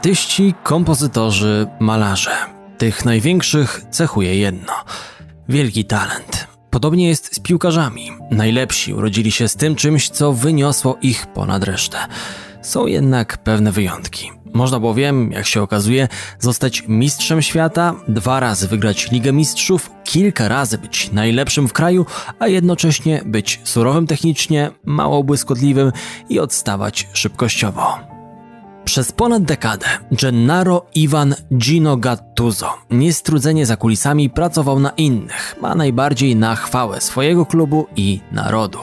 Artyści, kompozytorzy, malarze. Tych największych cechuje jedno wielki talent. Podobnie jest z piłkarzami. Najlepsi urodzili się z tym czymś, co wyniosło ich ponad resztę. Są jednak pewne wyjątki. Można bowiem, jak się okazuje, zostać mistrzem świata, dwa razy wygrać Ligę Mistrzów, kilka razy być najlepszym w kraju, a jednocześnie być surowym technicznie, mało błyskotliwym i odstawać szybkościowo. Przez ponad dekadę Gennaro Ivan Gino Gattuso niestrudzenie za kulisami pracował na innych, a najbardziej na chwałę swojego klubu i narodu.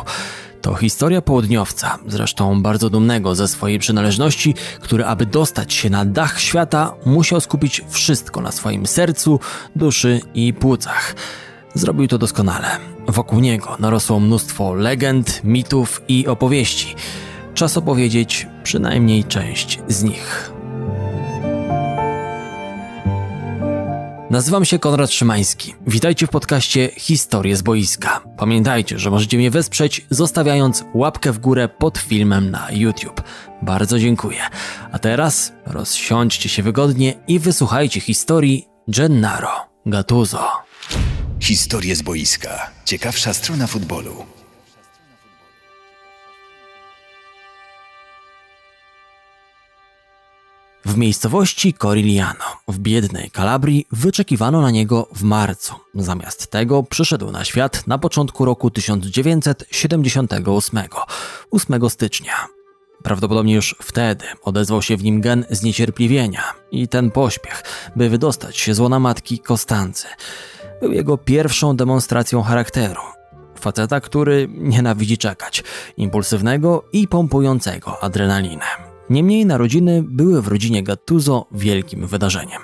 To historia południowca, zresztą bardzo dumnego ze swojej przynależności, który aby dostać się na dach świata, musiał skupić wszystko na swoim sercu, duszy i płucach. Zrobił to doskonale. Wokół niego narosło mnóstwo legend, mitów i opowieści. Czas opowiedzieć przynajmniej część z nich. Nazywam się Konrad Szymański. Witajcie w podcaście Historie z boiska. Pamiętajcie, że możecie mnie wesprzeć zostawiając łapkę w górę pod filmem na YouTube. Bardzo dziękuję. A teraz rozsiądźcie się wygodnie i wysłuchajcie historii Gennaro Gattuso. Historie z boiska. Ciekawsza strona futbolu. W miejscowości Corigliano w biednej Kalabrii wyczekiwano na niego w marcu. Zamiast tego przyszedł na świat na początku roku 1978, 8 stycznia. Prawdopodobnie już wtedy odezwał się w nim gen zniecierpliwienia i ten pośpiech, by wydostać się z łona matki Kostancy. Był jego pierwszą demonstracją charakteru. Faceta, który nienawidzi czekać, impulsywnego i pompującego adrenalinę. Niemniej narodziny były w rodzinie Gattuso wielkim wydarzeniem.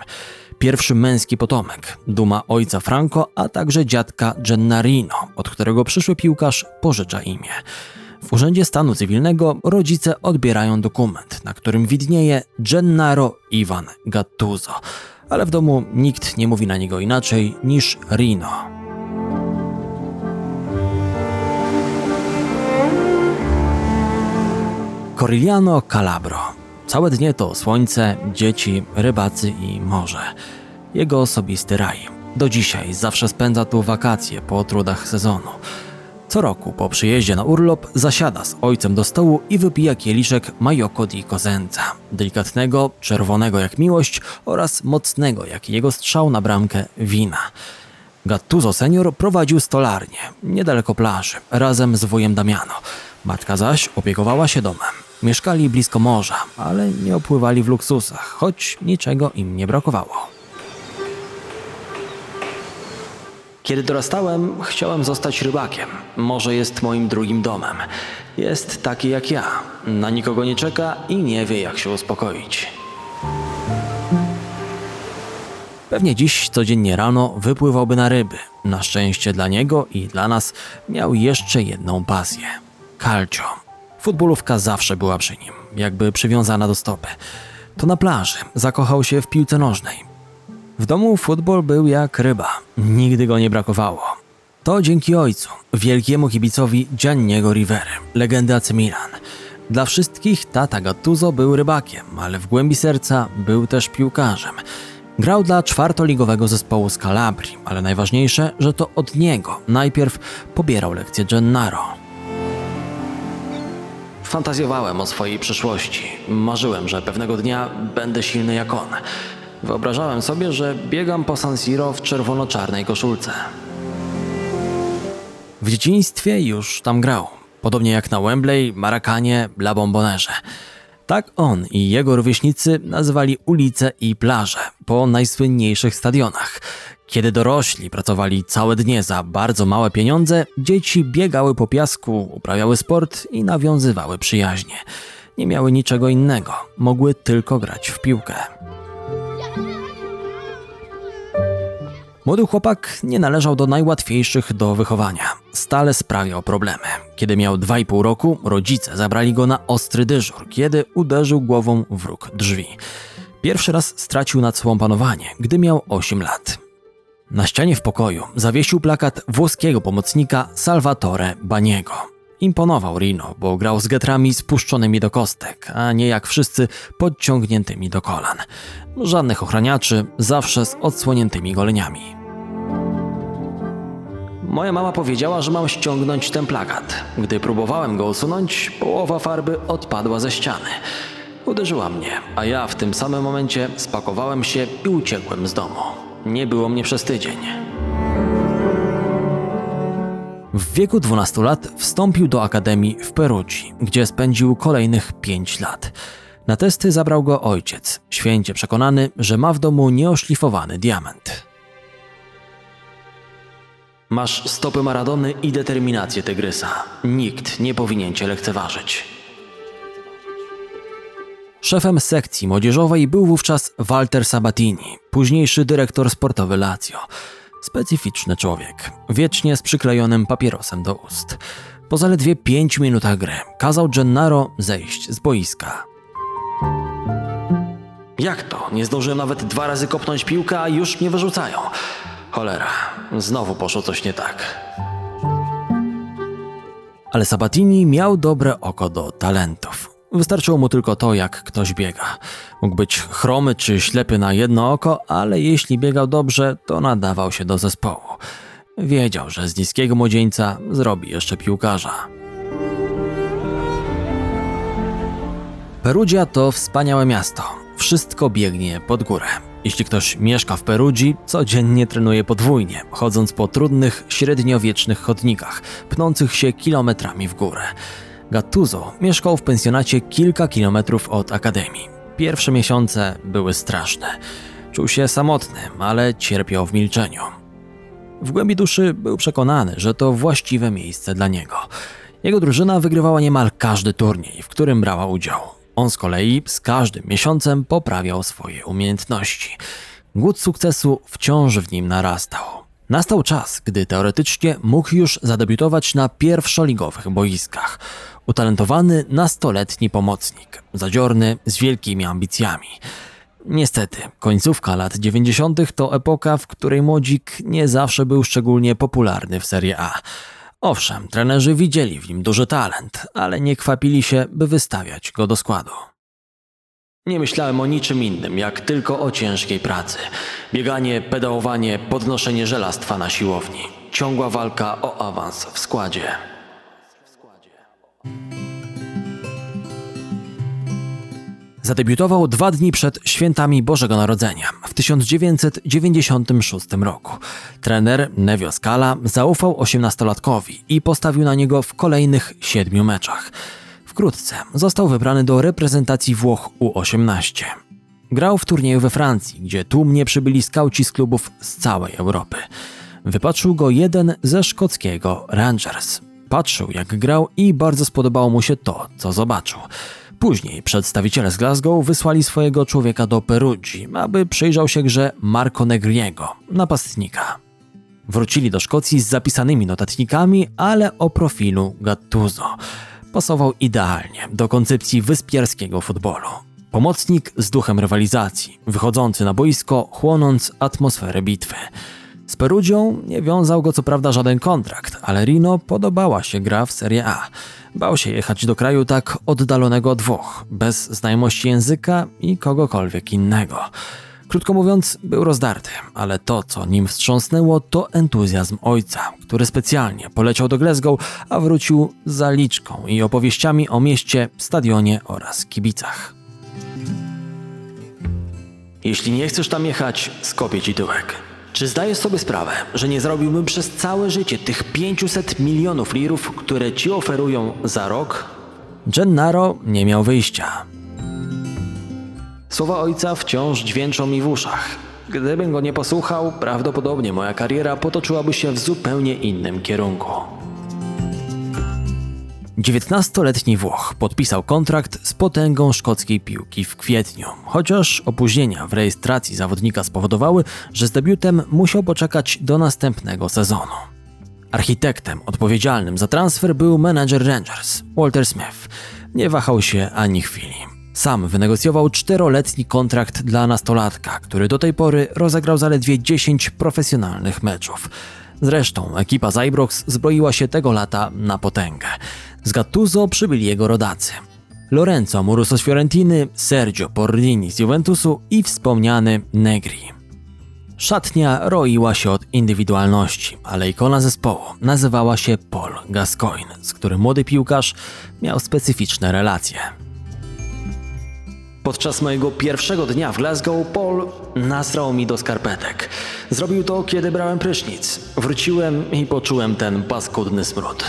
Pierwszy męski potomek, duma ojca Franco, a także dziadka Gennarino, od którego przyszły piłkarz pożycza imię. W Urzędzie Stanu Cywilnego rodzice odbierają dokument, na którym widnieje Gennaro Ivan Gattuso, ale w domu nikt nie mówi na niego inaczej niż Rino. Corigliano Calabro. Całe dnie to słońce, dzieci, rybacy i morze. Jego osobisty raj. Do dzisiaj zawsze spędza tu wakacje po trudach sezonu. Co roku po przyjeździe na urlop zasiada z ojcem do stołu i wypija kieliszek Majoko di Cosenza, delikatnego, czerwonego jak miłość oraz mocnego jak jego strzał na bramkę wina. Gattuso senior prowadził stolarnię, niedaleko plaży, razem z wujem Damiano. Matka zaś opiekowała się domem. Mieszkali blisko morza, ale nie opływali w luksusach, choć niczego im nie brakowało. Kiedy dorastałem, chciałem zostać rybakiem. Morze jest moim drugim domem. Jest taki jak ja. Na nikogo nie czeka i nie wie, jak się uspokoić. Pewnie dziś codziennie rano wypływałby na ryby. Na szczęście dla niego i dla nas miał jeszcze jedną pasję calcio. Futbolówka zawsze była przy nim, jakby przywiązana do stopy. To na plaży zakochał się w piłce nożnej. W domu futbol był jak ryba, nigdy go nie brakowało. To dzięki ojcu, wielkiemu kibicowi Gianniego Rivery, legendy AC Milan. Dla wszystkich tata Gattuso był rybakiem, ale w głębi serca był też piłkarzem. Grał dla czwartoligowego zespołu z Calabrii, ale najważniejsze, że to od niego najpierw pobierał lekcje Gennaro. Fantazjowałem o swojej przyszłości. Marzyłem, że pewnego dnia będę silny jak on. Wyobrażałem sobie, że biegam po San Siro w czerwono-czarnej koszulce. W dzieciństwie już tam grał. Podobnie jak na Wembley, Marakanie, La Bombonerze. Tak on i jego rówieśnicy nazywali ulice i plaże po najsłynniejszych stadionach. Kiedy dorośli pracowali całe dnie za bardzo małe pieniądze, dzieci biegały po piasku, uprawiały sport i nawiązywały przyjaźnie. Nie miały niczego innego, mogły tylko grać w piłkę. Młody chłopak nie należał do najłatwiejszych do wychowania. Stale sprawiał problemy. Kiedy miał 2,5 roku, rodzice zabrali go na ostry dyżur, kiedy uderzył głową w róg drzwi. Pierwszy raz stracił nad sobą panowanie, gdy miał 8 lat. Na ścianie w pokoju zawiesił plakat włoskiego pomocnika Salvatore Baniego. Imponował Rino, bo grał z getrami spuszczonymi do kostek, a nie jak wszyscy podciągniętymi do kolan. Żadnych ochraniaczy, zawsze z odsłoniętymi goleniami. Moja mama powiedziała, że mam ściągnąć ten plakat. Gdy próbowałem go usunąć, połowa farby odpadła ze ściany. Uderzyła mnie, a ja w tym samym momencie spakowałem się i uciekłem z domu. Nie było mnie przez tydzień. W wieku 12 lat wstąpił do akademii w Perugii, gdzie spędził kolejnych 5 lat. Na testy zabrał go ojciec, święcie przekonany, że ma w domu nieoszlifowany diament. Masz stopy Maradony i determinację Tygrysa. Nikt nie powinien cię lekceważyć. Szefem sekcji młodzieżowej był wówczas Walter Sabatini, późniejszy dyrektor sportowy Lazio. Specyficzny człowiek, wiecznie z przyklejonym papierosem do ust. Po zaledwie pięciu minutach gry kazał Gennaro zejść z boiska. Jak to? Nie zdążyłem nawet dwa razy kopnąć piłkę, a już mnie wyrzucają. Cholera, znowu poszło coś nie tak. Ale Sabatini miał dobre oko do talentów. Wystarczyło mu tylko to, jak ktoś biega. Mógł być chromy czy ślepy na jedno oko, ale jeśli biegał dobrze, to nadawał się do zespołu. Wiedział, że z niskiego młodzieńca zrobi jeszcze piłkarza. Perugia to wspaniałe miasto. Wszystko biegnie pod górę. Jeśli ktoś mieszka w Perugii, codziennie trenuje podwójnie, chodząc po trudnych, średniowiecznych chodnikach, pnących się kilometrami w górę. Gattuso mieszkał w pensjonacie kilka kilometrów od akademii. Pierwsze miesiące były straszne. Czuł się samotny, ale cierpiał w milczeniu. W głębi duszy był przekonany, że to właściwe miejsce dla niego. Jego drużyna wygrywała niemal każdy turniej, w którym brała udział. On z kolei z każdym miesiącem poprawiał swoje umiejętności. Głód sukcesu wciąż w nim narastał. Nastał czas, gdy teoretycznie mógł już zadebiutować na pierwszoligowych boiskach. Utalentowany nastoletni pomocnik, zadziorny, z wielkimi ambicjami. Niestety, końcówka lat 90. to epoka, w której młodzik nie zawsze był szczególnie popularny w Serie A. Owszem, trenerzy widzieli w nim duży talent, ale nie kwapili się, by wystawiać go do składu. Nie myślałem o niczym innym, jak tylko o ciężkiej pracy. Bieganie, pedałowanie, podnoszenie żelastwa na siłowni. Ciągła walka o awans w składzie. Zadebiutował dwa dni przed świętami Bożego Narodzenia w 1996 roku. Trener Nevio Scala zaufał osiemnastolatkowi i postawił na niego w kolejnych siedmiu meczach. Wkrótce został wybrany do reprezentacji Włoch U18. Grał w turnieju we Francji, gdzie tłumnie przybyli skauci z klubów z całej Europy. Wypatrzył go jeden ze szkockiego Rangers. Patrzył jak grał i bardzo spodobało mu się to, co zobaczył. Później przedstawiciele z Glasgow wysłali swojego człowieka do Perugii, aby przyjrzał się grze Marco Negriego, napastnika. Wrócili do Szkocji z zapisanymi notatnikami, ale o profilu Gattuso. Pasował idealnie do koncepcji wyspiarskiego futbolu. Pomocnik z duchem rywalizacji, wychodzący na boisko, chłonąc atmosferę bitwy. Z Perugią nie wiązał go co prawda żaden kontrakt, ale Rino podobała się gra w Serie A. Bał się jechać do kraju tak oddalonego od Włoch, bez znajomości języka i kogokolwiek innego. Krótko mówiąc, był rozdarty, ale to, co nim wstrząsnęło, to entuzjazm ojca, który specjalnie poleciał do Glasgow, a wrócił zaliczką i opowieściami o mieście, stadionie oraz kibicach. Jeśli nie chcesz tam jechać, skopię ci tyłek. Czy zdajesz sobie sprawę, że nie zrobiłbym przez całe życie tych 500 milionów lirów, które ci oferują za rok? Gennaro nie miał wyjścia. Słowa ojca wciąż dźwięczą mi w uszach. Gdybym go nie posłuchał, prawdopodobnie moja kariera potoczyłaby się w zupełnie innym kierunku. 19-letni Włoch podpisał kontrakt z potęgą szkockiej piłki w kwietniu, chociaż opóźnienia w rejestracji zawodnika spowodowały, że z debiutem musiał poczekać do następnego sezonu. Architektem odpowiedzialnym za transfer był menadżer Rangers, Walter Smith. Nie wahał się ani chwili. Sam wynegocjował czteroletni kontrakt dla nastolatka, który do tej pory rozegrał zaledwie 10 profesjonalnych meczów. Zresztą ekipa z Ibrox zbroiła się tego lata na potęgę. Z Gattuso przybyli jego rodacy. Lorenzo Amoruso z Fiorentiny, Sergio Porrini z Juventusu i wspomniany Negri. Szatnia roiła się od indywidualności, ale ikona zespołu nazywała się Paul Gascoigne, z którym młody piłkarz miał specyficzne relacje. Podczas mojego pierwszego dnia w Glasgow Paul nasrał mi do skarpetek. Zrobił to, kiedy brałem prysznic. Wróciłem i poczułem ten paskudny smród.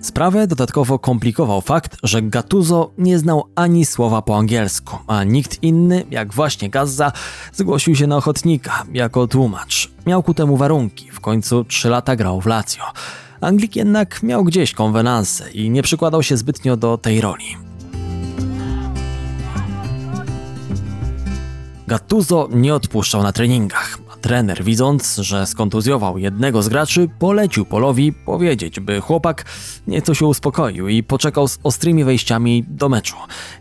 Sprawę dodatkowo komplikował fakt, że Gattuso nie znał ani słowa po angielsku, a nikt inny, jak właśnie Gazza, zgłosił się na ochotnika jako tłumacz. Miał ku temu warunki, w końcu trzy lata grał w Lazio. Anglik jednak miał gdzieś konwenanse i nie przykładał się zbytnio do tej roli. Gattuso nie odpuszczał na treningach, a trener widząc, że skontuzjował jednego z graczy, polecił Polowi powiedzieć, by chłopak nieco się uspokoił i poczekał z ostrymi wejściami do meczu.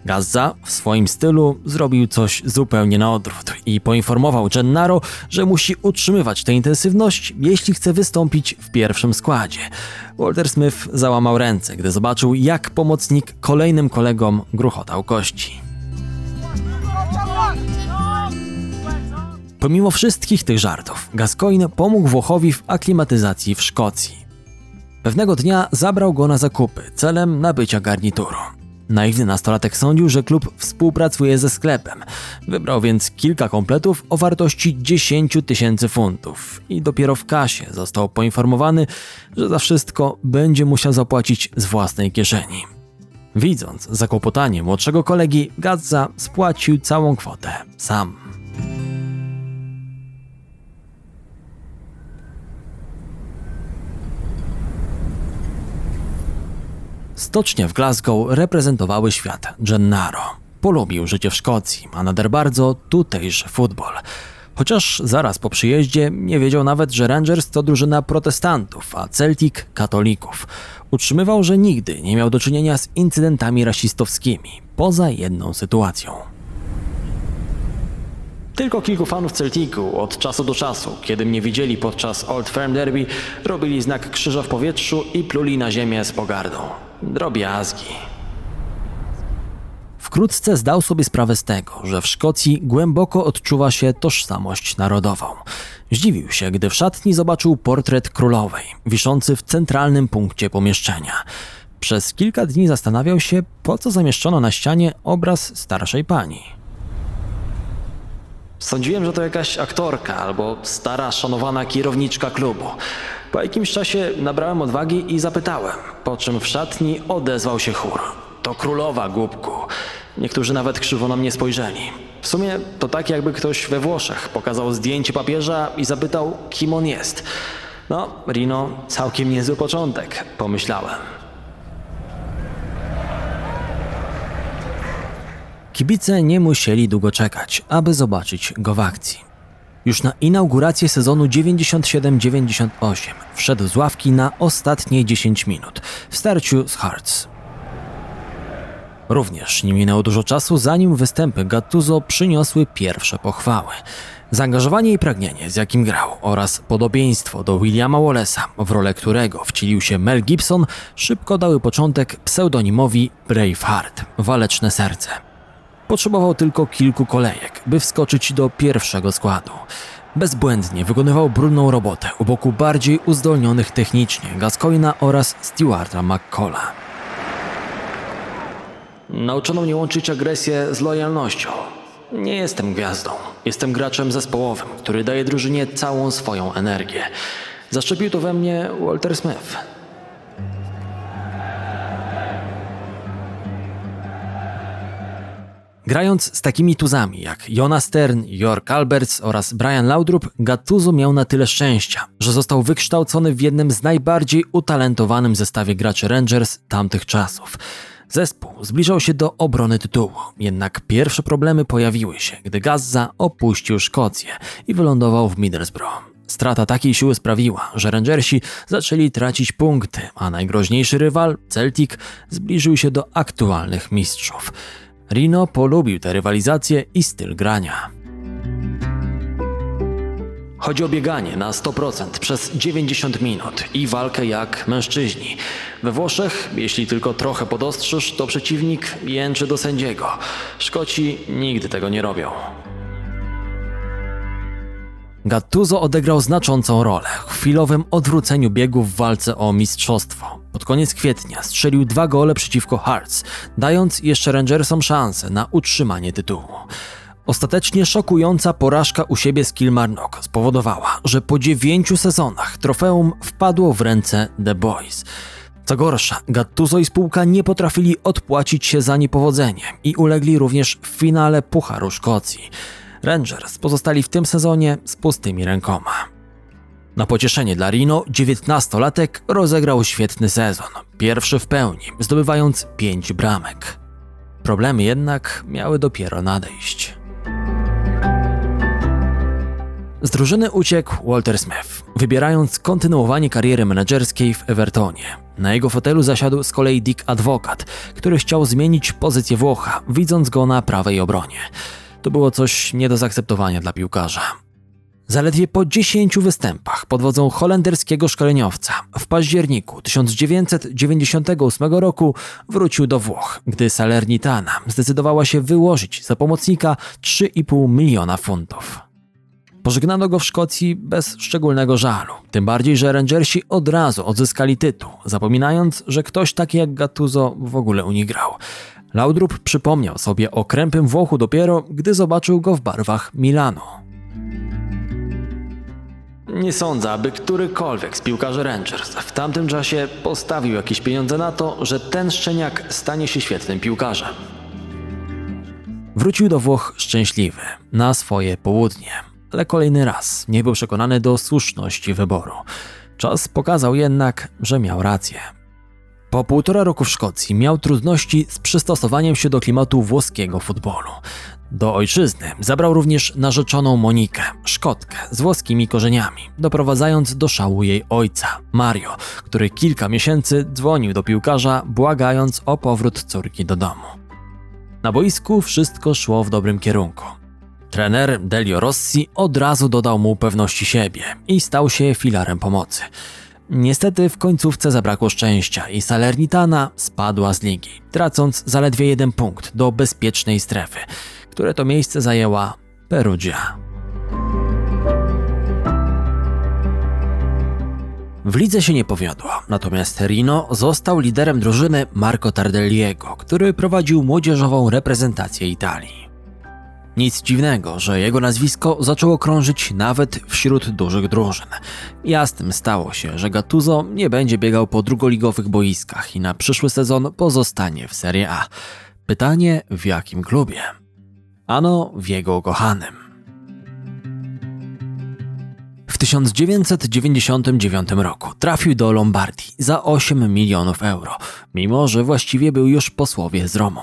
Gazza w swoim stylu zrobił coś zupełnie na odwrót i poinformował Gennaro, że musi utrzymywać tę intensywność, jeśli chce wystąpić w pierwszym składzie. Walter Smith załamał ręce, gdy zobaczył, jak pomocnik kolejnym kolegom gruchotał kości. Pomimo wszystkich tych żartów, Gascoigne pomógł Włochowi w aklimatyzacji w Szkocji. Pewnego dnia zabrał go na zakupy celem nabycia garnituru. Naiwny nastolatek sądził, że klub współpracuje ze sklepem. Wybrał więc kilka kompletów o wartości 10 tysięcy funtów i dopiero w kasie został poinformowany, że za wszystko będzie musiał zapłacić z własnej kieszeni. Widząc zakłopotanie młodszego kolegi, Gazza spłacił całą kwotę sam. Stocznie w Glasgow reprezentowały świat Gennaro. Polubił życie w Szkocji, a nader bardzo tutejszy futbol. Chociaż zaraz po przyjeździe nie wiedział nawet, że Rangers to drużyna protestantów, a Celtic katolików. Utrzymywał, że nigdy nie miał do czynienia z incydentami rasistowskimi, poza jedną sytuacją. Tylko kilku fanów Celticu od czasu do czasu, kiedy mnie widzieli podczas Old Firm Derby, robili znak krzyża w powietrzu i pluli na ziemię z pogardą. Drobiazgi. Wkrótce zdał sobie sprawę z tego, że w Szkocji głęboko odczuwa się tożsamość narodową. Zdziwił się, gdy w szatni zobaczył portret królowej, wiszący w centralnym punkcie pomieszczenia. Przez kilka dni zastanawiał się, po co zamieszczono na ścianie obraz starszej pani. Sądziłem, że to jakaś aktorka albo stara, szanowana kierowniczka klubu. Po jakimś czasie nabrałem odwagi i zapytałem, po czym w szatni odezwał się chór. To królowa, głupku. Niektórzy nawet krzywo na mnie spojrzeli. W sumie to tak, jakby ktoś we Włoszech pokazał zdjęcie papieża i zapytał, kim on jest. No, Rino, całkiem niezły początek, pomyślałem. Kibice nie musieli długo czekać, aby zobaczyć go w akcji. Już na inaugurację sezonu 97-98 wszedł z ławki na ostatnie 10 minut w starciu z Hearts. Również nie minęło dużo czasu, zanim występy Gattuso przyniosły pierwsze pochwały. Zaangażowanie i pragnienie, z jakim grał, oraz podobieństwo do Williama Wallace'a, w rolę którego wcielił się Mel Gibson, szybko dały początek pseudonimowi Braveheart waleczne serce. Potrzebował tylko kilku kolejek, by wskoczyć do pierwszego składu. Bezbłędnie wykonywał brudną robotę u boku bardziej uzdolnionych technicznie Gascoina oraz Stewarta McCalla. Nauczono mnie łączyć agresję z lojalnością. Nie jestem gwiazdą. Jestem graczem zespołowym, który daje drużynie całą swoją energię. Zaszczepił to we mnie Walter Smith. Grając z takimi tuzami jak Jonas Stern, York Alberts oraz Brian Laudrup, Gattuso miał na tyle szczęścia, że został wykształcony w jednym z najbardziej utalentowanym zestawie graczy Rangers tamtych czasów. Zespół zbliżał się do obrony tytułu, jednak pierwsze problemy pojawiły się, gdy Gazza opuścił Szkocję i wylądował w Middlesbrough. Strata takiej siły sprawiła, że Rangersi zaczęli tracić punkty, a najgroźniejszy rywal, Celtic, zbliżył się do aktualnych mistrzów. Rino polubił tę rywalizację i styl grania. Chodzi o bieganie na 100% przez 90 minut i walkę jak mężczyźni. We Włoszech, jeśli tylko trochę podostrzysz, to przeciwnik jęczy do sędziego. Szkoci nigdy tego nie robią. Gattuso odegrał znaczącą rolę w chwilowym odwróceniu biegu w walce o mistrzostwo. Pod koniec kwietnia strzelił dwa gole przeciwko Hearts, dając jeszcze Rangersom szansę na utrzymanie tytułu. Ostatecznie szokująca porażka u siebie z Kilmarnock spowodowała, że po dziewięciu sezonach trofeum wpadło w ręce The Boys. Co gorsza, Gattuso i spółka nie potrafili odpłacić się za niepowodzenie i ulegli również w finale Pucharu Szkocji. Rangers pozostali w tym sezonie z pustymi rękoma. Na pocieszenie dla Rino, 19-latek rozegrał świetny sezon, pierwszy w pełni, zdobywając 5 bramek. Problemy jednak miały dopiero nadejść. Z drużyny uciekł Walter Smith, wybierając kontynuowanie kariery menedżerskiej w Evertonie. Na jego fotelu zasiadł z kolei Dick Advokat, który chciał zmienić pozycję Włocha, widząc go na prawej obronie. To było coś nie do zaakceptowania dla piłkarza. Zaledwie po 10 występach pod wodzą holenderskiego szkoleniowca w październiku 1998 roku wrócił do Włoch, gdy Salernitana zdecydowała się wyłożyć za pomocnika 3,5 miliona funtów. Pożegnano go w Szkocji bez szczególnego żalu, tym bardziej, że Rangersi od razu odzyskali tytuł, zapominając, że ktoś taki jak Gattuso w ogóle u nich grał. Laudrup przypomniał sobie o krępym Włochu dopiero, gdy zobaczył go w barwach Milanu. Nie sądzę, aby którykolwiek z piłkarzy Rangers w tamtym czasie postawił jakieś pieniądze na to, że ten szczeniak stanie się świetnym piłkarzem. Wrócił do Włoch szczęśliwy, na swoje południe, ale kolejny raz nie był przekonany do słuszności wyboru. Czas pokazał jednak, że miał rację. Po półtora roku w Szkocji miał trudności z przystosowaniem się do klimatu włoskiego futbolu. Do ojczyzny zabrał również narzeczoną Monikę, Szkotkę z włoskimi korzeniami, doprowadzając do szału jej ojca, Mario, który kilka miesięcy dzwonił do piłkarza, błagając o powrót córki do domu. Na boisku wszystko szło w dobrym kierunku. Trener Delio Rossi od razu dodał mu pewności siebie i stał się filarem pomocy. Niestety w końcówce zabrakło szczęścia i Salernitana spadła z ligi, tracąc zaledwie jeden punkt do bezpiecznej strefy, które to miejsce zajęła Perugia. W lidze się nie powiodło, natomiast Rino został liderem drużyny Marco Tardelliego, który prowadził młodzieżową reprezentację Italii. Nic dziwnego, że jego nazwisko zaczęło krążyć nawet wśród dużych drużyn. Jasnym stało się, że Gattuso nie będzie biegał po drugoligowych boiskach i na przyszły sezon pozostanie w Serie A. Pytanie w jakim klubie? Ano w jego kochanym. W 1999 roku trafił do Lombardii za 8 milionów euro, mimo że właściwie był już posłowie z Romą.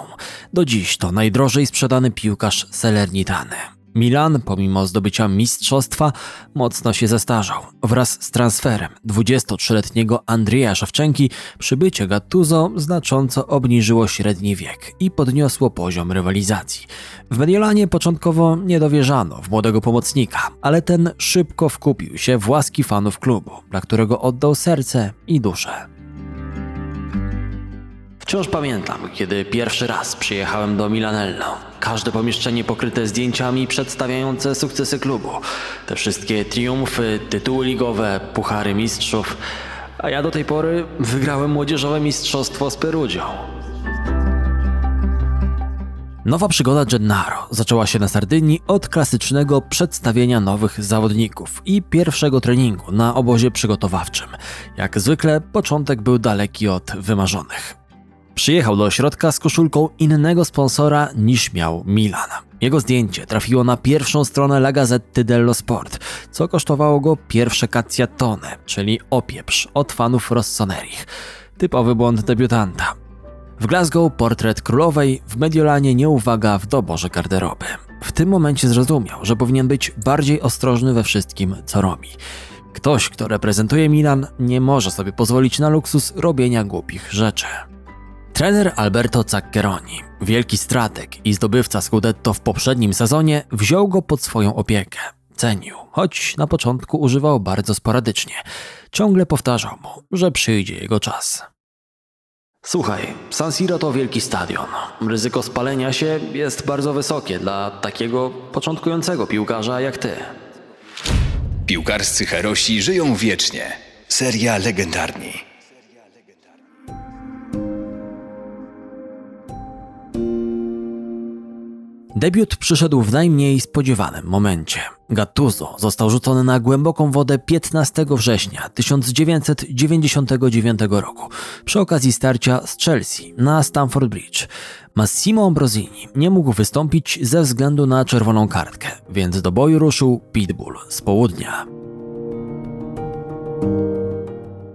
Do dziś to najdrożej sprzedany piłkarz Salernitany. Milan, pomimo zdobycia mistrzostwa, mocno się zestarzał. Wraz z transferem 23-letniego Andrzeja Szewczenki przybycie Gattuso znacząco obniżyło średni wiek i podniosło poziom rywalizacji. W Mediolanie początkowo nie dowierzano w młodego pomocnika, ale ten szybko wkupił się w łaski fanów klubu, dla którego oddał serce i duszę. Wciąż pamiętam, kiedy pierwszy raz przyjechałem do Milanello. Każde pomieszczenie pokryte zdjęciami przedstawiające sukcesy klubu. Te wszystkie triumfy, tytuły ligowe, puchary mistrzów. A ja do tej pory wygrałem młodzieżowe mistrzostwo z Perugią. Nowa przygoda Gennaro zaczęła się na Sardynii od klasycznego przedstawienia nowych zawodników i pierwszego treningu na obozie przygotowawczym. Jak zwykle początek był daleki od wymarzonych. Przyjechał do ośrodka z koszulką innego sponsora niż miał Milan. Jego zdjęcie trafiło na pierwszą stronę La Gazzetta dello Sport, co kosztowało go pierwsze cacciatone, czyli opieprz od fanów Rossonerich. Typowy błąd debiutanta. W Glasgow portret królowej, w Mediolanie nieuwaga w doborze garderoby. W tym momencie zrozumiał, że powinien być bardziej ostrożny we wszystkim, co robi. Ktoś, kto reprezentuje Milan, nie może sobie pozwolić na luksus robienia głupich rzeczy. Trener Alberto Zaccheroni, wielki strateg i zdobywca Scudetto w poprzednim sezonie, wziął go pod swoją opiekę. cenił, choć na początku używał bardzo sporadycznie. Ciągle powtarzał mu, że przyjdzie jego czas. Słuchaj, San Siro to wielki stadion. Ryzyko spalenia się jest bardzo wysokie dla takiego początkującego piłkarza jak ty. Piłkarscy herosi żyją wiecznie. Seria legendarni. Debiut przyszedł w najmniej spodziewanym momencie. Gattuso został rzucony na głęboką wodę 15 września 1999 roku przy okazji starcia z Chelsea na Stamford Bridge. Massimo Ambrosini nie mógł wystąpić ze względu na czerwoną kartkę, więc do boju ruszył Pitbull z południa.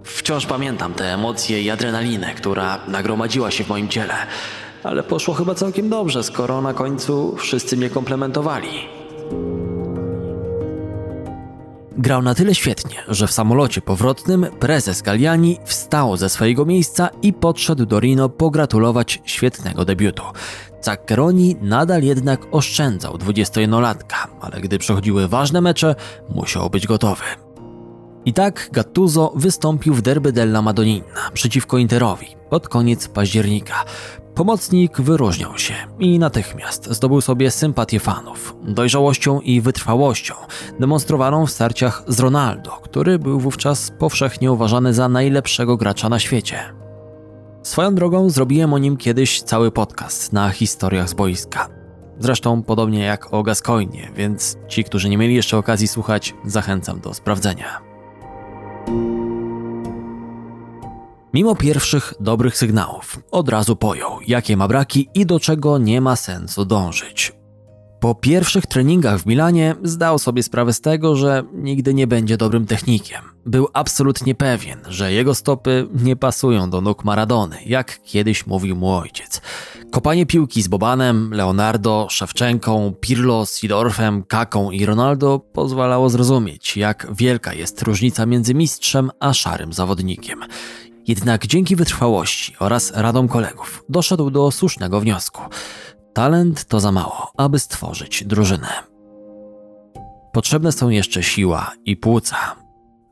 Wciąż pamiętam te emocje i adrenalinę, która nagromadziła się w moim ciele ale poszło chyba całkiem dobrze, skoro na końcu wszyscy mnie komplementowali. Grał na tyle świetnie, że w samolocie powrotnym prezes Galliani wstał ze swojego miejsca i podszedł do Rino pogratulować świetnego debiutu. Zaccheroni nadal jednak oszczędzał 21-latka, ale gdy przechodziły ważne mecze, musiał być gotowy. I tak Gattuso wystąpił w derby della Madonnina przeciwko Interowi pod koniec października. Pomocnik wyróżniał się i natychmiast zdobył sobie sympatię fanów, dojrzałością i wytrwałością, demonstrowaną w starciach z Ronaldo, który był wówczas powszechnie uważany za najlepszego gracza na świecie. Swoją drogą zrobiłem o nim kiedyś cały podcast na historiach z boiska. Zresztą podobnie jak o Gascoinie, więc ci, którzy nie mieli jeszcze okazji słuchać, zachęcam do sprawdzenia. Mimo pierwszych dobrych sygnałów, od razu pojął, jakie ma braki i do czego nie ma sensu dążyć. Po pierwszych treningach w Milanie zdał sobie sprawę z tego, że nigdy nie będzie dobrym technikiem. Był absolutnie pewien, że jego stopy nie pasują do nóg Maradony, jak kiedyś mówił mu ojciec. Kopanie piłki z Bobanem, Leonardo, Szewczenką, Pirlo, Sidorfem, Kaką i Ronaldo pozwalało zrozumieć, jak wielka jest różnica między mistrzem a szarym zawodnikiem. Jednak dzięki wytrwałości oraz radom kolegów doszedł do słusznego wniosku. Talent to za mało, aby stworzyć drużynę. Potrzebne są jeszcze siła i płuca.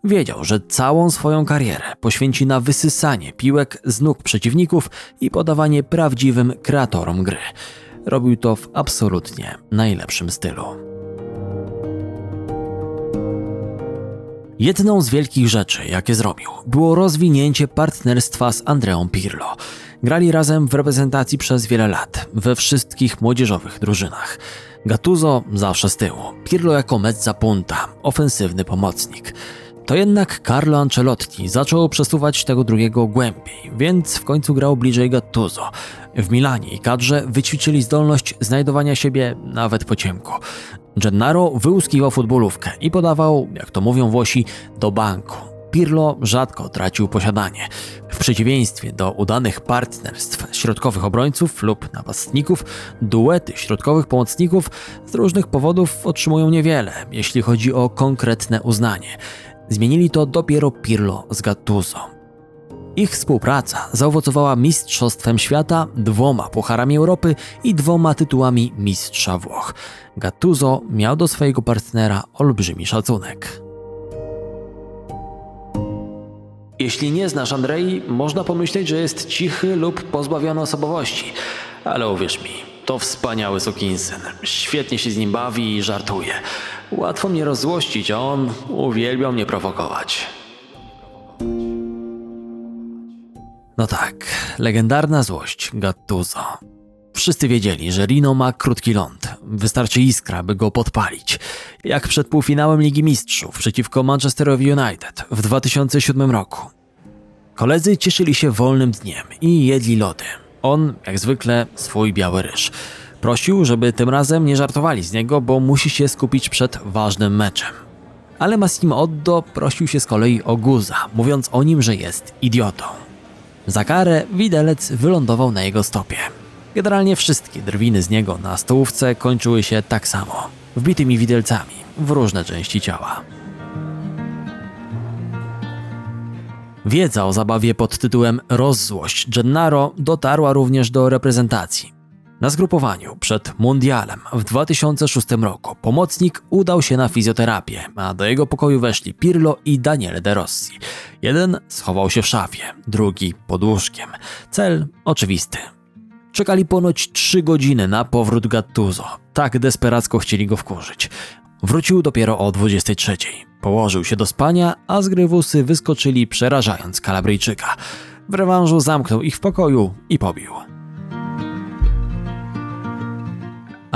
Wiedział, że całą swoją karierę poświęci na wysysanie piłek z nóg przeciwników i podawanie prawdziwym kreatorom gry. Robił to w absolutnie najlepszym stylu. Jedną z wielkich rzeczy, jakie zrobił, było rozwinięcie partnerstwa z Andreą Pirlo. Grali razem w reprezentacji przez wiele lat, we wszystkich młodzieżowych drużynach. Gattuso zawsze z tyłu, Pirlo jako mezza punta, ofensywny pomocnik. To jednak Carlo Ancelotti zaczął przesuwać tego drugiego głębiej, więc w końcu grał bliżej Gattuso. W Milanie i kadrze wyćwiczyli zdolność znajdowania siebie nawet po ciemku. Gennaro wyłuskiwał futbolówkę i podawał, jak to mówią Włosi, do banku. Pirlo rzadko tracił posiadanie. W przeciwieństwie do udanych partnerstw środkowych obrońców lub napastników, duety środkowych pomocników z różnych powodów otrzymują niewiele, jeśli chodzi o konkretne uznanie. Zmienili to dopiero Pirlo z Gattuso. Ich współpraca zaowocowała Mistrzostwem Świata, dwoma Pucharami Europy i dwoma tytułami Mistrza Włoch. Gattuso miał do swojego partnera olbrzymi szacunek. Jeśli nie znasz Andrei, można pomyśleć, że jest cichy lub pozbawiony osobowości. Ale uwierz mi, to wspaniały sukinsyn. Świetnie się z nim bawi i żartuje. Łatwo mnie rozzłościć, a on uwielbiał mnie prowokować. No tak, legendarna złość Gattuso. Wszyscy wiedzieli, że Rino ma krótki ląd. Wystarczy iskra, by go podpalić. Jak przed półfinałem Ligi Mistrzów przeciwko Manchesterowi United w 2007 roku. Koledzy cieszyli się wolnym dniem i jedli lody. On, jak zwykle, swój biały ryż. Prosił, żeby tym razem nie żartowali z niego, bo musi się skupić przed ważnym meczem. Ale Massimo Oddo prosił się z kolei o Guza, mówiąc o nim, że jest idiotą. Za karę widelec wylądował na jego stopie. Generalnie wszystkie drwiny z niego na stołówce kończyły się tak samo, wbitymi widelcami w różne części ciała. Wiedza o zabawie pod tytułem Rozzłość Gennaro dotarła również do reprezentacji. Na zgrupowaniu przed Mundialem w 2006 roku pomocnik udał się na fizjoterapię, a do jego pokoju weszli Pirlo i Daniele De Rossi. Jeden schował się w szafie, drugi pod łóżkiem. Cel oczywisty. Czekali ponoć trzy godziny na powrót Gattuso. Tak desperacko chcieli go wkurzyć. Wrócił dopiero o 23. Położył się do spania, a z grywusy wyskoczyli przerażając Kalabryjczyka. W rewanżu zamknął ich w pokoju i pobił.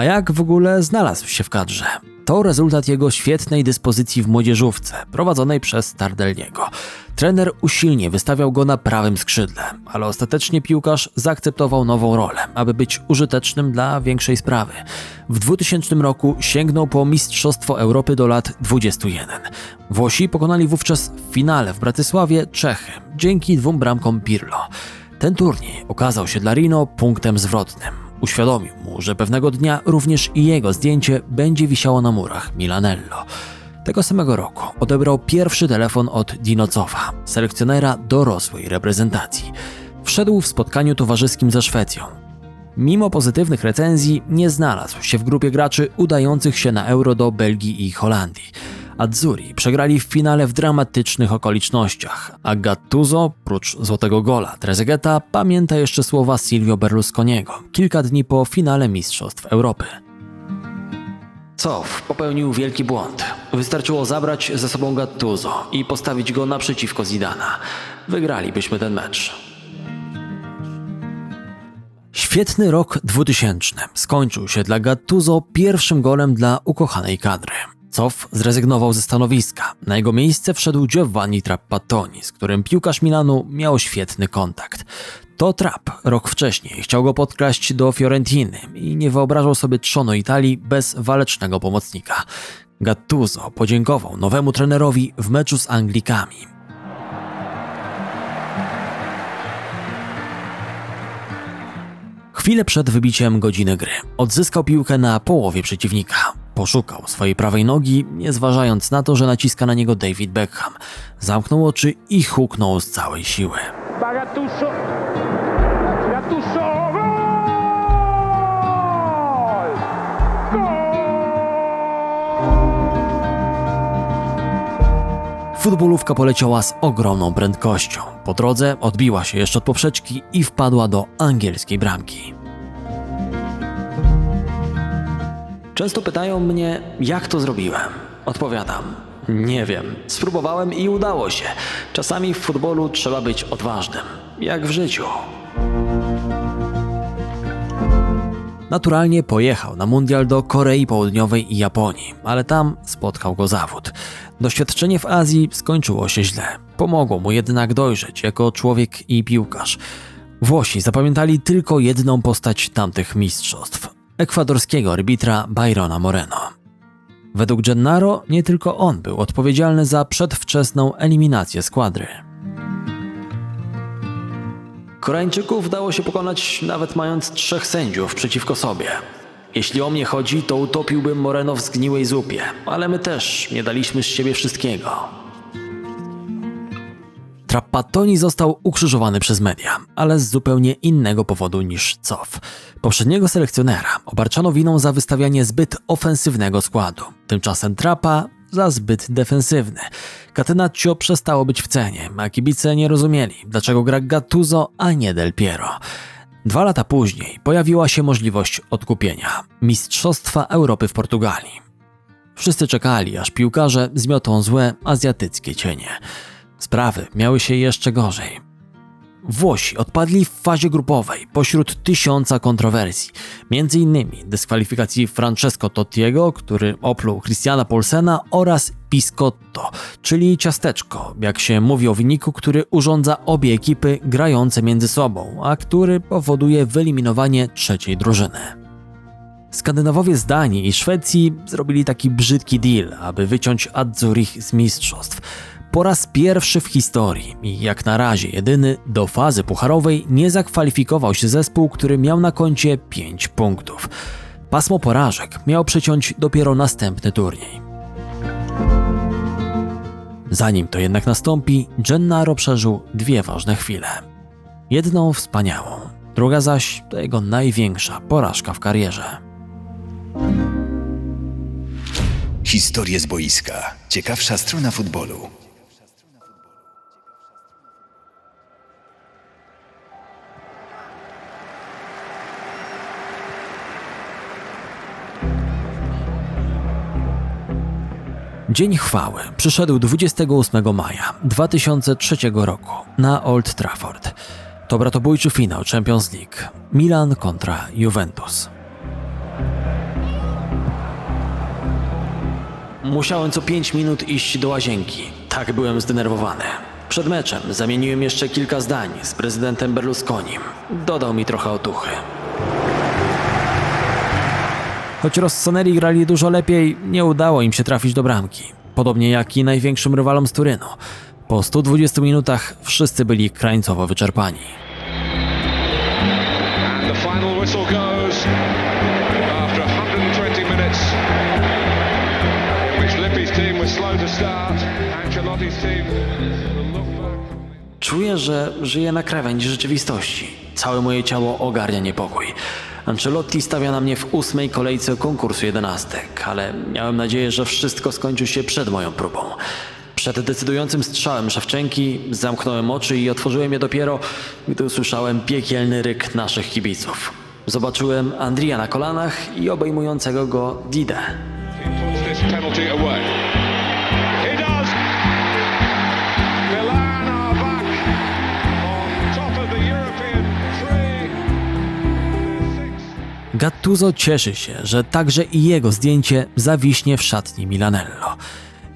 A jak w ogóle znalazł się w kadrze? To rezultat jego świetnej dyspozycji w młodzieżówce, prowadzonej przez Tardelniego. Trener usilnie wystawiał go na prawym skrzydle, ale ostatecznie piłkarz zaakceptował nową rolę, aby być użytecznym dla większej sprawy. W 2000 roku sięgnął po Mistrzostwo Europy do lat 21. Włosi pokonali wówczas w finale w Bratysławie Czechy dzięki dwóm bramkom Pirlo. Ten turniej okazał się dla Rino punktem zwrotnym. Uświadomił mu, że pewnego dnia również i jego zdjęcie będzie wisiało na murach Milanello. Tego samego roku odebrał pierwszy telefon od Dinocowa, selekcjonera dorosłej reprezentacji. Wszedł w spotkaniu towarzyskim ze Szwecją. Mimo pozytywnych recenzji nie znalazł się w grupie graczy udających się na Euro do Belgii i Holandii. Azzurri przegrali w finale w dramatycznych okolicznościach, a Gattuso, prócz złotego gola Trezegueta, pamięta jeszcze słowa Silvio Berlusconiego kilka dni po finale Mistrzostw Europy. Cof popełnił wielki błąd. Wystarczyło zabrać ze sobą Gattuso i postawić go naprzeciwko Zidana. Wygralibyśmy ten mecz. Świetny rok 2000 skończył się dla Gattuso pierwszym golem dla ukochanej kadry. Cof zrezygnował ze stanowiska. Na jego miejsce wszedł Giovanni Trapattoni, z którym piłkarz Milanu miał świetny kontakt. To Trapp rok wcześniej chciał go podkraść do Fiorentiny i nie wyobrażał sobie trzonu Italii bez walecznego pomocnika. Gattuso podziękował nowemu trenerowi w meczu z Anglikami. Chwilę przed wybiciem godziny gry odzyskał piłkę na połowie przeciwnika. Poszukał swojej prawej nogi, nie zważając na to, że naciska na niego David Beckham. Zamknął oczy i huknął z całej siły. Gol! Futbolówka poleciała z ogromną prędkością. Po drodze odbiła się jeszcze od poprzeczki i wpadła do angielskiej bramki. Często pytają mnie, jak to zrobiłem. Odpowiadam, nie wiem. Spróbowałem i udało się. Czasami w futbolu trzeba być odważnym, jak w życiu. Naturalnie pojechał na mundial do Korei Południowej i Japonii, ale tam spotkał go zawód. Doświadczenie w Azji skończyło się źle. Pomogło mu jednak dojrzeć jako człowiek i piłkarz. Włosi zapamiętali tylko jedną postać tamtych mistrzostw ekwadorskiego arbitra Byrona Moreno. Według Gennaro nie tylko on był odpowiedzialny za przedwczesną eliminację składry. Koreańczyków dało się pokonać nawet mając trzech sędziów przeciwko sobie. Jeśli o mnie chodzi, to utopiłbym Moreno w zgniłej zupie, ale my też nie daliśmy z siebie wszystkiego. Trapattoni został ukrzyżowany przez media, ale z zupełnie innego powodu niż Cof. Poprzedniego selekcjonera obarczano winą za wystawianie zbyt ofensywnego składu. Tymczasem Trapa za zbyt defensywny. Catenaccio przestało być w cenie, a kibice nie rozumieli, dlaczego gra Gattuso, a nie Del Piero. Dwa lata później pojawiła się możliwość odkupienia Mistrzostwa Europy w Portugalii. Wszyscy czekali, aż piłkarze zmiotą złe azjatyckie cienie. Sprawy miały się jeszcze gorzej. Włosi odpadli w fazie grupowej pośród tysiąca kontrowersji, między innymi dyskwalifikacji Francesco Tottiego, który opluł Christiana Polsena oraz Piscotto, czyli ciasteczko, jak się mówi o wyniku, który urządza obie ekipy grające między sobą, a który powoduje wyeliminowanie trzeciej drużyny. Skandynawowie z Danii i Szwecji zrobili taki brzydki deal, aby wyciąć Azzurich z mistrzostw. Po raz pierwszy w historii i jak na razie jedyny do fazy pucharowej nie zakwalifikował się zespół, który miał na koncie 5 punktów. Pasmo porażek miał przeciąć dopiero następny turniej. Zanim to jednak nastąpi, Gennaro przeżył dwie ważne chwile. Jedną wspaniałą, Druga zaś to jego największa porażka w karierze. Historie z boiska. Ciekawsza strona futbolu. Dzień chwały przyszedł 28 maja 2003 roku na Old Trafford. To bratobójczy finał Champions League. Milan kontra Juventus. Musiałem co 5 minut iść do łazienki. Tak byłem zdenerwowany. Przed meczem zamieniłem jeszcze kilka zdań z prezydentem Berlusconim. Dodał mi trochę otuchy. Choć Rossoneri grali dużo lepiej, nie udało im się trafić do bramki. Podobnie jak i największym rywalom z Turynu. Po 120 minutach wszyscy byli krańcowo wyczerpani. And the final whistle goes after 120 minutes, which Lippi's team was slow to start. Ancelotti's team will look back. Czuję, że żyję na krawędzi rzeczywistości. Całe moje ciało ogarnia niepokój. Ancelotti stawia na mnie w ósmej kolejce konkursu jedenastek, ale miałem nadzieję, że wszystko skończy się przed moją próbą. Przed decydującym strzałem Szewczenki zamknąłem oczy i otworzyłem je dopiero, gdy usłyszałem piekielny ryk naszych kibiców. Zobaczyłem Andrija na kolanach i obejmującego go Didę. Gattuso cieszy się, że także i jego zdjęcie zawiśnie w szatni Milanello.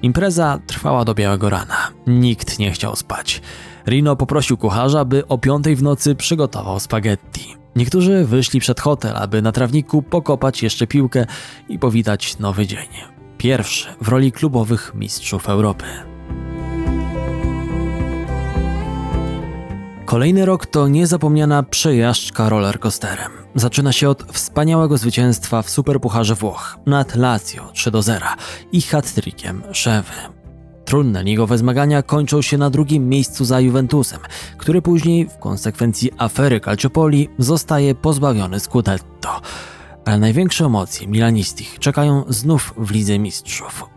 Impreza trwała do białego rana. Nikt nie chciał spać. Rino poprosił kucharza, by o piątej w nocy przygotował spaghetti. Niektórzy wyszli przed hotel, aby na trawniku pokopać jeszcze piłkę i powitać nowy dzień. Pierwszy w roli klubowych mistrzów Europy. Kolejny rok to niezapomniana przejażdżka rollercoasterem. Zaczyna się od wspaniałego zwycięstwa w Superpucharze Włoch nad Lazio 3 do 0 i hat-trickiem Szewy. Trudne ligowe zmagania kończą się na drugim miejscu za Juventusem, który później w konsekwencji afery Calciopoli zostaje pozbawiony Scudetto. Ale największe emocje Milanistich czekają znów w Lidze Mistrzów.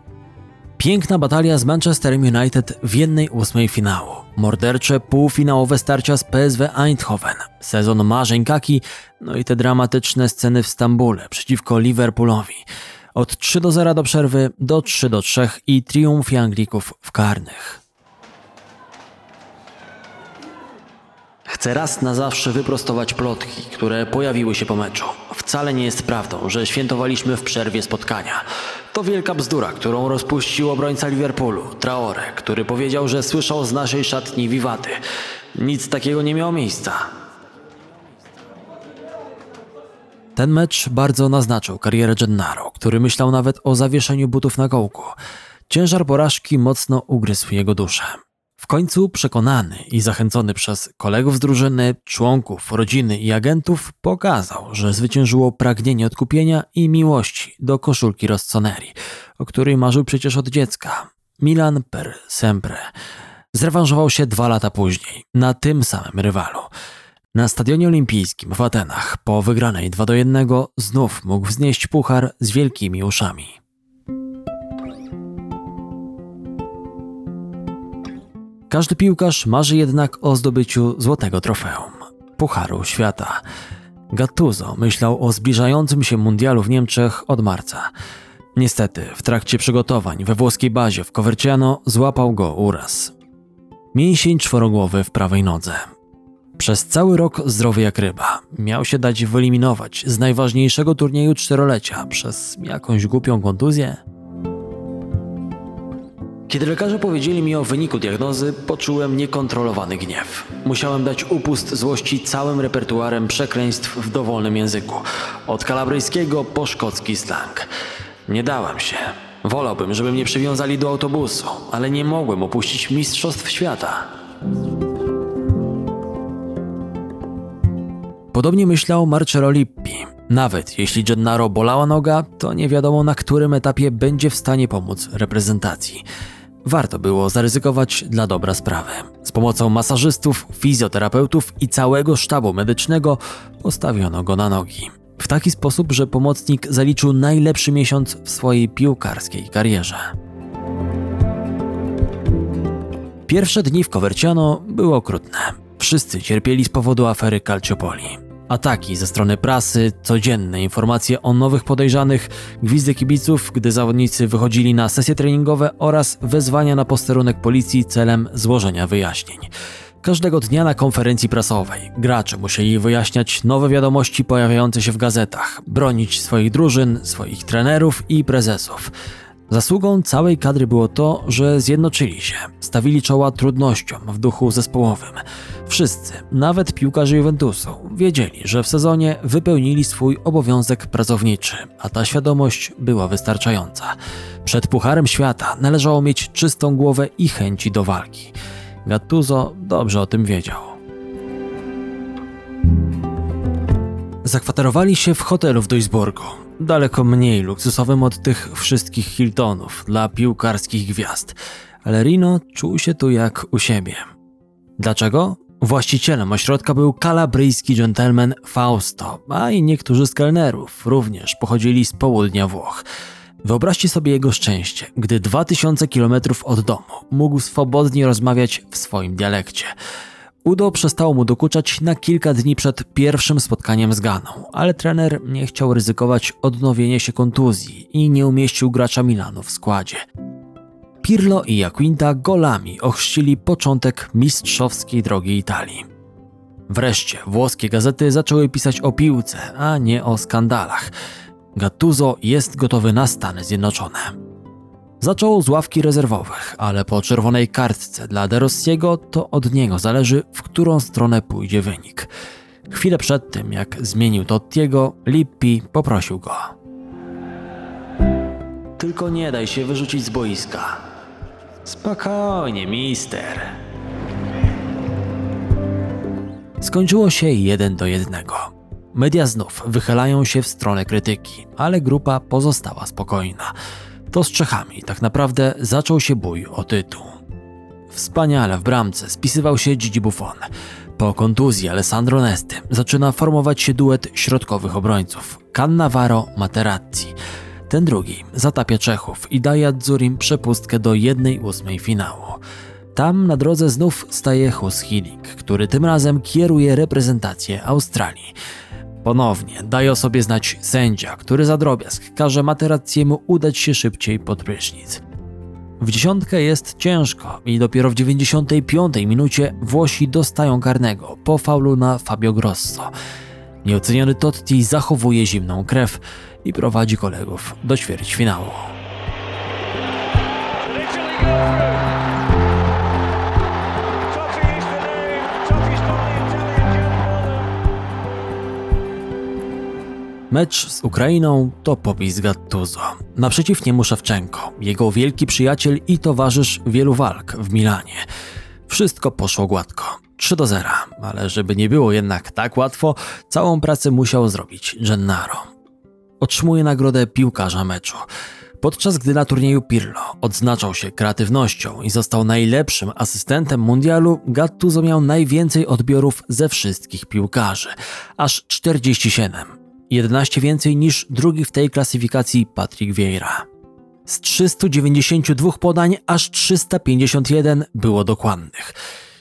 Piękna batalia z Manchesterem United w jednej ósmej finału. Mordercze półfinałowe starcia z PSW Eindhoven. Sezon marzeń Kaki, no i te dramatyczne sceny w Stambule przeciwko Liverpoolowi. Od 3 do 0 do przerwy do 3 do 3 i triumf Anglików w karnych. Chcę raz na zawsze wyprostować plotki, które pojawiły się po meczu. Wcale nie jest prawdą, że świętowaliśmy w przerwie spotkania. To wielka bzdura, którą rozpuścił obrońca Liverpoolu, Traore, który powiedział, że słyszał z naszej szatni wiwaty. Nic takiego nie miało miejsca. Ten mecz bardzo naznaczył karierę Gennaro, który myślał nawet o zawieszeniu butów na kołku. Ciężar porażki mocno ugryzł jego duszę. Końcu przekonany i zachęcony przez kolegów z drużyny, członków, rodziny i agentów pokazał, że zwyciężyło pragnienie odkupienia i miłości do koszulki Rossoneri, o której marzył przecież od dziecka. Milan per sempre. Zrewanżował się dwa lata później, na tym samym rywalu. Na Stadionie Olimpijskim w Atenach po wygranej 2 do 1 znów mógł wznieść puchar z wielkimi uszami. Każdy piłkarz marzy jednak o zdobyciu złotego trofeum Pucharu Świata. Gattuso myślał o zbliżającym się mundialu w Niemczech od marca. Niestety, w trakcie przygotowań we włoskiej bazie w Coverciano złapał go uraz. Mięsień czworogłowy w prawej nodze. Przez cały rok zdrowy jak ryba. Miał się dać wyeliminować z najważniejszego turnieju czterolecia przez jakąś głupią kontuzję. Kiedy lekarze powiedzieli mi o wyniku diagnozy, poczułem niekontrolowany gniew. Musiałem dać upust złości całym repertuarem przekleństw w dowolnym języku. Od kalabryjskiego po szkocki slang. Nie dałem się. Wolałbym, żeby mnie przywiązali do autobusu, ale nie mogłem opuścić Mistrzostw Świata. Podobnie myślał Marcello Lippi. Nawet jeśli Gennaro bolała noga, to nie wiadomo na którym etapie będzie w stanie pomóc reprezentacji. Warto było zaryzykować dla dobra sprawy. Z pomocą masażystów, fizjoterapeutów i całego sztabu medycznego postawiono go na nogi. W taki sposób, że pomocnik zaliczył najlepszy miesiąc w swojej piłkarskiej karierze. Pierwsze dni w Coverciano były okrutne. Wszyscy cierpieli z powodu afery Calciopoli. Ataki ze strony prasy, codzienne informacje o nowych podejrzanych, gwizdy kibiców, gdy zawodnicy wychodzili na sesje treningowe oraz wezwania na posterunek policji celem złożenia wyjaśnień. Każdego dnia na konferencji prasowej gracze musieli wyjaśniać nowe wiadomości pojawiające się w gazetach, bronić swoich drużyn, swoich trenerów i prezesów. Zasługą całej kadry było to, że zjednoczyli się, stawili czoła trudnościom w duchu zespołowym. Wszyscy, nawet piłkarze Juventusu, wiedzieli, że w sezonie wypełnili swój obowiązek pracowniczy, a ta świadomość była wystarczająca. Przed Pucharem Świata należało mieć czystą głowę i chęci do walki. Gattuso dobrze o tym wiedział. Zakwaterowali się w hotelu w Duisburgu, daleko mniej luksusowym od tych wszystkich Hiltonów dla piłkarskich gwiazd, ale Rino czuł się tu jak u siebie. Dlaczego? Właścicielem ośrodka był kalabryjski dżentelmen Fausto, a i niektórzy z kelnerów również pochodzili z południa Włoch. Wyobraźcie sobie jego szczęście, gdy 2000 km od domu mógł swobodnie rozmawiać w swoim dialekcie. Udo przestało mu dokuczać na kilka dni przed pierwszym spotkaniem z Ganą, ale trener nie chciał ryzykować odnowienia się kontuzji i nie umieścił gracza Milanu w składzie. Pirlo i Jaquinta golami ochrzcili początek mistrzowskiej drogi Italii. Wreszcie włoskie gazety zaczęły pisać o piłce, a nie o skandalach. Gattuso jest gotowy na Stany Zjednoczone. Zaczął z ławki rezerwowych, ale po czerwonej kartce dla De Rossiego to od niego zależy, w którą stronę pójdzie wynik. Chwilę przed tym, jak zmienił Tottiego, Lippi poprosił go. Tylko nie daj się wyrzucić z boiska. Spokojnie, mister. Skończyło się jeden do jednego. Media znów wychylają się w stronę krytyki, ale grupa pozostała spokojna. To z Czechami tak naprawdę zaczął się bój o tytuł. Wspaniale w bramce spisywał się Gigi Buffon. Po kontuzji Alessandro Nesty zaczyna formować się duet środkowych obrońców Cannavaro Materazzi. Ten drugi zatapia Czechów i daje Adzurim przepustkę do 1-8 finału. Tam na drodze znów staje Hus Hiddink, który tym razem kieruje reprezentację Australii. Ponownie daje o sobie znać sędzia, który za drobiazg każe Materazziemu udać się szybciej pod prysznic. W dziesiątkę jest ciężko i dopiero w 95 minucie Włosi dostają karnego po faulu na Fabio Grosso. Nieoceniony Totti zachowuje zimną krew i prowadzi kolegów do ćwierćfinału. Italy Mecz z Ukrainą to popis Gattuso. Naprzeciw niemu Szewczenko, jego wielki przyjaciel i towarzysz wielu walk w Milanie. Wszystko poszło gładko. 3 do 0, ale żeby nie było jednak tak łatwo, całą pracę musiał zrobić Gennaro. Otrzymuje nagrodę piłkarza meczu. Podczas gdy na turnieju Pirlo odznaczał się kreatywnością i został najlepszym asystentem mundialu, Gattuso miał najwięcej odbiorów ze wszystkich piłkarzy, aż 47. 11 więcej niż drugi w tej klasyfikacji Patrick Vieira. Z 392 podań aż 351 było dokładnych.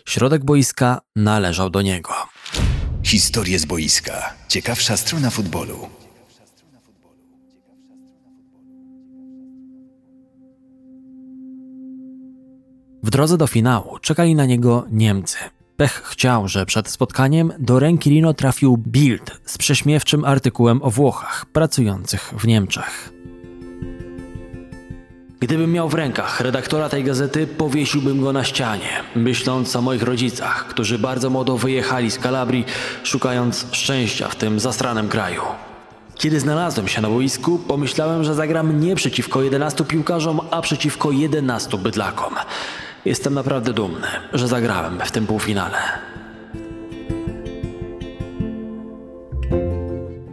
Środek boiska należał do niego. Historie z boiska. Ciekawsza strona futbolu. W drodze do finału czekali na niego Niemcy. Pech chciał, że przed spotkaniem do ręki Rino trafił Bild z prześmiewczym artykułem o Włochach pracujących w Niemczech. Gdybym miał w rękach redaktora tej gazety, powiesiłbym go na ścianie, myśląc o moich rodzicach, którzy bardzo młodo wyjechali z Kalabrii, szukając szczęścia w tym zastranym kraju. Kiedy znalazłem się na boisku, pomyślałem, że zagram nie przeciwko 11 piłkarzom, a przeciwko 11 bydlakom. Jestem naprawdę dumny, że zagrałem w tym półfinale.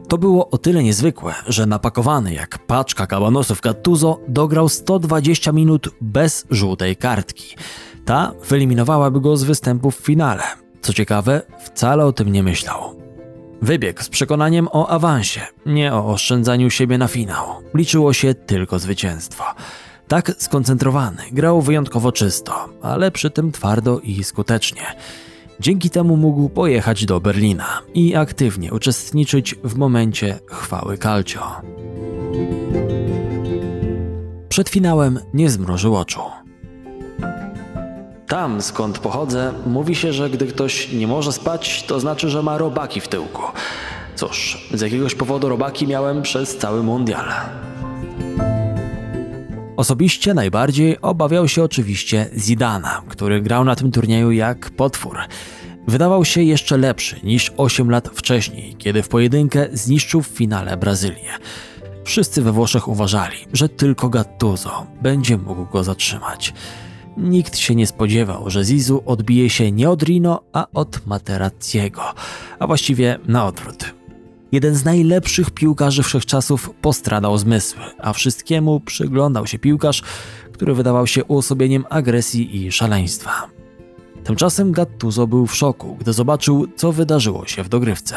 To było o tyle niezwykłe, że napakowany jak paczka kabanosów Gattuso dograł 120 minut bez żółtej kartki. Ta wyeliminowałaby go z występu w finale. Co ciekawe, wcale o tym nie myślał. Wybiegł z przekonaniem o awansie, nie o oszczędzaniu siebie na finał. Liczyło się tylko zwycięstwo. Tak skoncentrowany, grał wyjątkowo czysto, ale przy tym twardo i skutecznie. Dzięki temu mógł pojechać do Berlina i aktywnie uczestniczyć w momencie chwały Calcio. Przed finałem nie zmrużył oczu. Tam, skąd pochodzę, mówi się, że gdy ktoś nie może spać, to znaczy, że ma robaki w tyłku. Cóż, z jakiegoś powodu robaki miałem przez cały mundial. Osobiście najbardziej obawiał się oczywiście Zidana, który grał na tym turnieju jak potwór. Wydawał się jeszcze lepszy niż 8 lat wcześniej, kiedy w pojedynkę zniszczył w finale Brazylię. Wszyscy we Włoszech uważali, że tylko Gattuso będzie mógł go zatrzymać. Nikt się nie spodziewał, że Zizu odbije się nie od Rino, a od Materazziego, a właściwie na odwrót. Jeden z najlepszych piłkarzy wszechczasów postradał zmysły, a wszystkiemu przyglądał się piłkarz, który wydawał się uosobieniem agresji i szaleństwa. Tymczasem Gattuso był w szoku, gdy zobaczył, co wydarzyło się w dogrywce.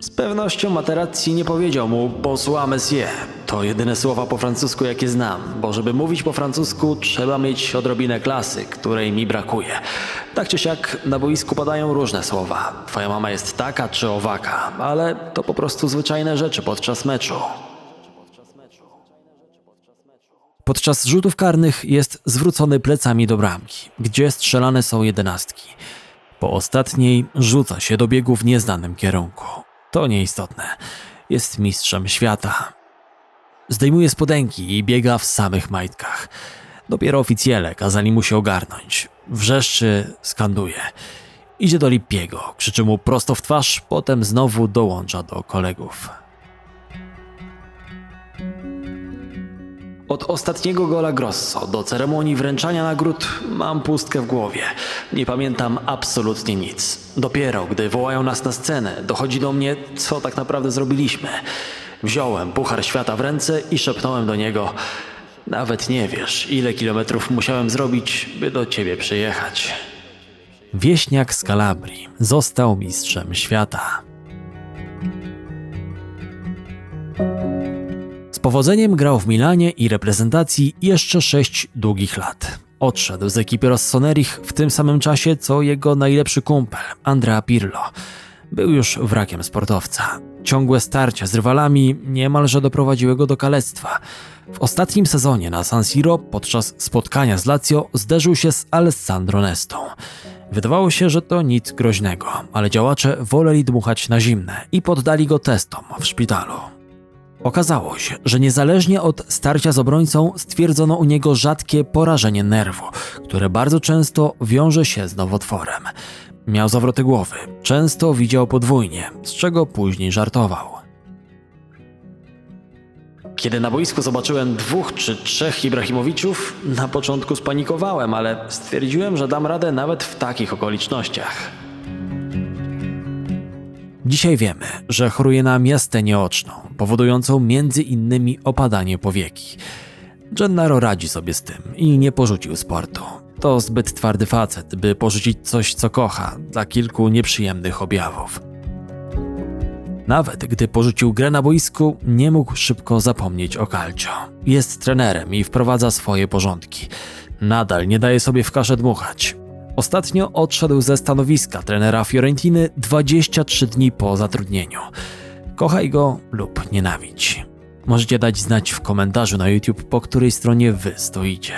Z pewnością Materazzi nie powiedział mu bonsoir monsieur. To jedyne słowa po francusku jakie znam, bo żeby mówić po francusku trzeba mieć odrobinę klasy, której mi brakuje. Tak czy siak na boisku padają różne słowa. Twoja mama jest taka czy owaka, ale to po prostu zwyczajne rzeczy podczas meczu. Podczas rzutów karnych jest zwrócony plecami do bramki, gdzie strzelane są jedenastki. Po ostatniej rzuca się do biegu w nieznanym kierunku. To nieistotne. Jest mistrzem świata. Zdejmuje spodenki i biega w samych majtkach. Dopiero oficjele kazali mu się ogarnąć. Wrzeszczy, skanduje. Idzie do Lippiego, krzyczy mu prosto w twarz, potem znowu dołącza do kolegów. Od ostatniego gola Grosso do ceremonii wręczania nagród mam pustkę w głowie. Nie pamiętam absolutnie nic. Dopiero gdy wołają nas na scenę, dochodzi do mnie, co tak naprawdę zrobiliśmy. Wziąłem puchar świata w ręce i szepnąłem do niego: Nawet nie wiesz, ile kilometrów musiałem zrobić, by do ciebie przyjechać. Wieśniak z Kalabrii został mistrzem świata. Z powodzeniem grał w Milanie i reprezentacji jeszcze sześć długich lat. Odszedł z ekipy Rossoneri w tym samym czasie co jego najlepszy kumpel, Andrea Pirlo. Był już wrakiem sportowca. Ciągłe starcia z rywalami niemalże doprowadziły go do kalectwa. W ostatnim sezonie na San Siro podczas spotkania z Lazio zderzył się z Alessandro Nestą. Wydawało się, że to nic groźnego, ale działacze woleli dmuchać na zimne i poddali go testom w szpitalu. Okazało się, że niezależnie od starcia z obrońcą stwierdzono u niego rzadkie porażenie nerwu, które bardzo często wiąże się z nowotworem. Miał zawroty głowy, często widział podwójnie, z czego później żartował. Kiedy na boisku zobaczyłem dwóch czy trzech Ibrahimowiczów, na początku spanikowałem, ale stwierdziłem, że dam radę nawet w takich okolicznościach. Dzisiaj wiemy, że choruje na miastę nieoczną, powodującą między innymi opadanie powieki. Gennaro radzi sobie z tym i nie porzucił sportu. To zbyt twardy facet, by porzucić coś, co kocha, dla kilku nieprzyjemnych objawów. Nawet gdy porzucił grę na boisku, nie mógł szybko zapomnieć o Calcio. Jest trenerem i wprowadza swoje porządki. Nadal nie daje sobie w kaszę dmuchać. Ostatnio odszedł ze stanowiska trenera Fiorentiny 23 dni po zatrudnieniu. Kochaj go lub nienawidź. Możecie dać znać w komentarzu na YouTube, po której stronie wy stoicie.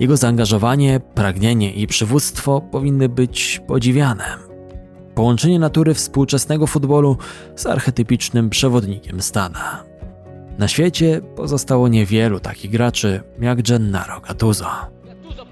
Jego zaangażowanie, pragnienie i przywództwo powinny być podziwiane. Połączenie natury współczesnego futbolu z archetypicznym przewodnikiem Stana. Na świecie pozostało niewielu takich graczy jak Gennaro Gattuso. Gattuso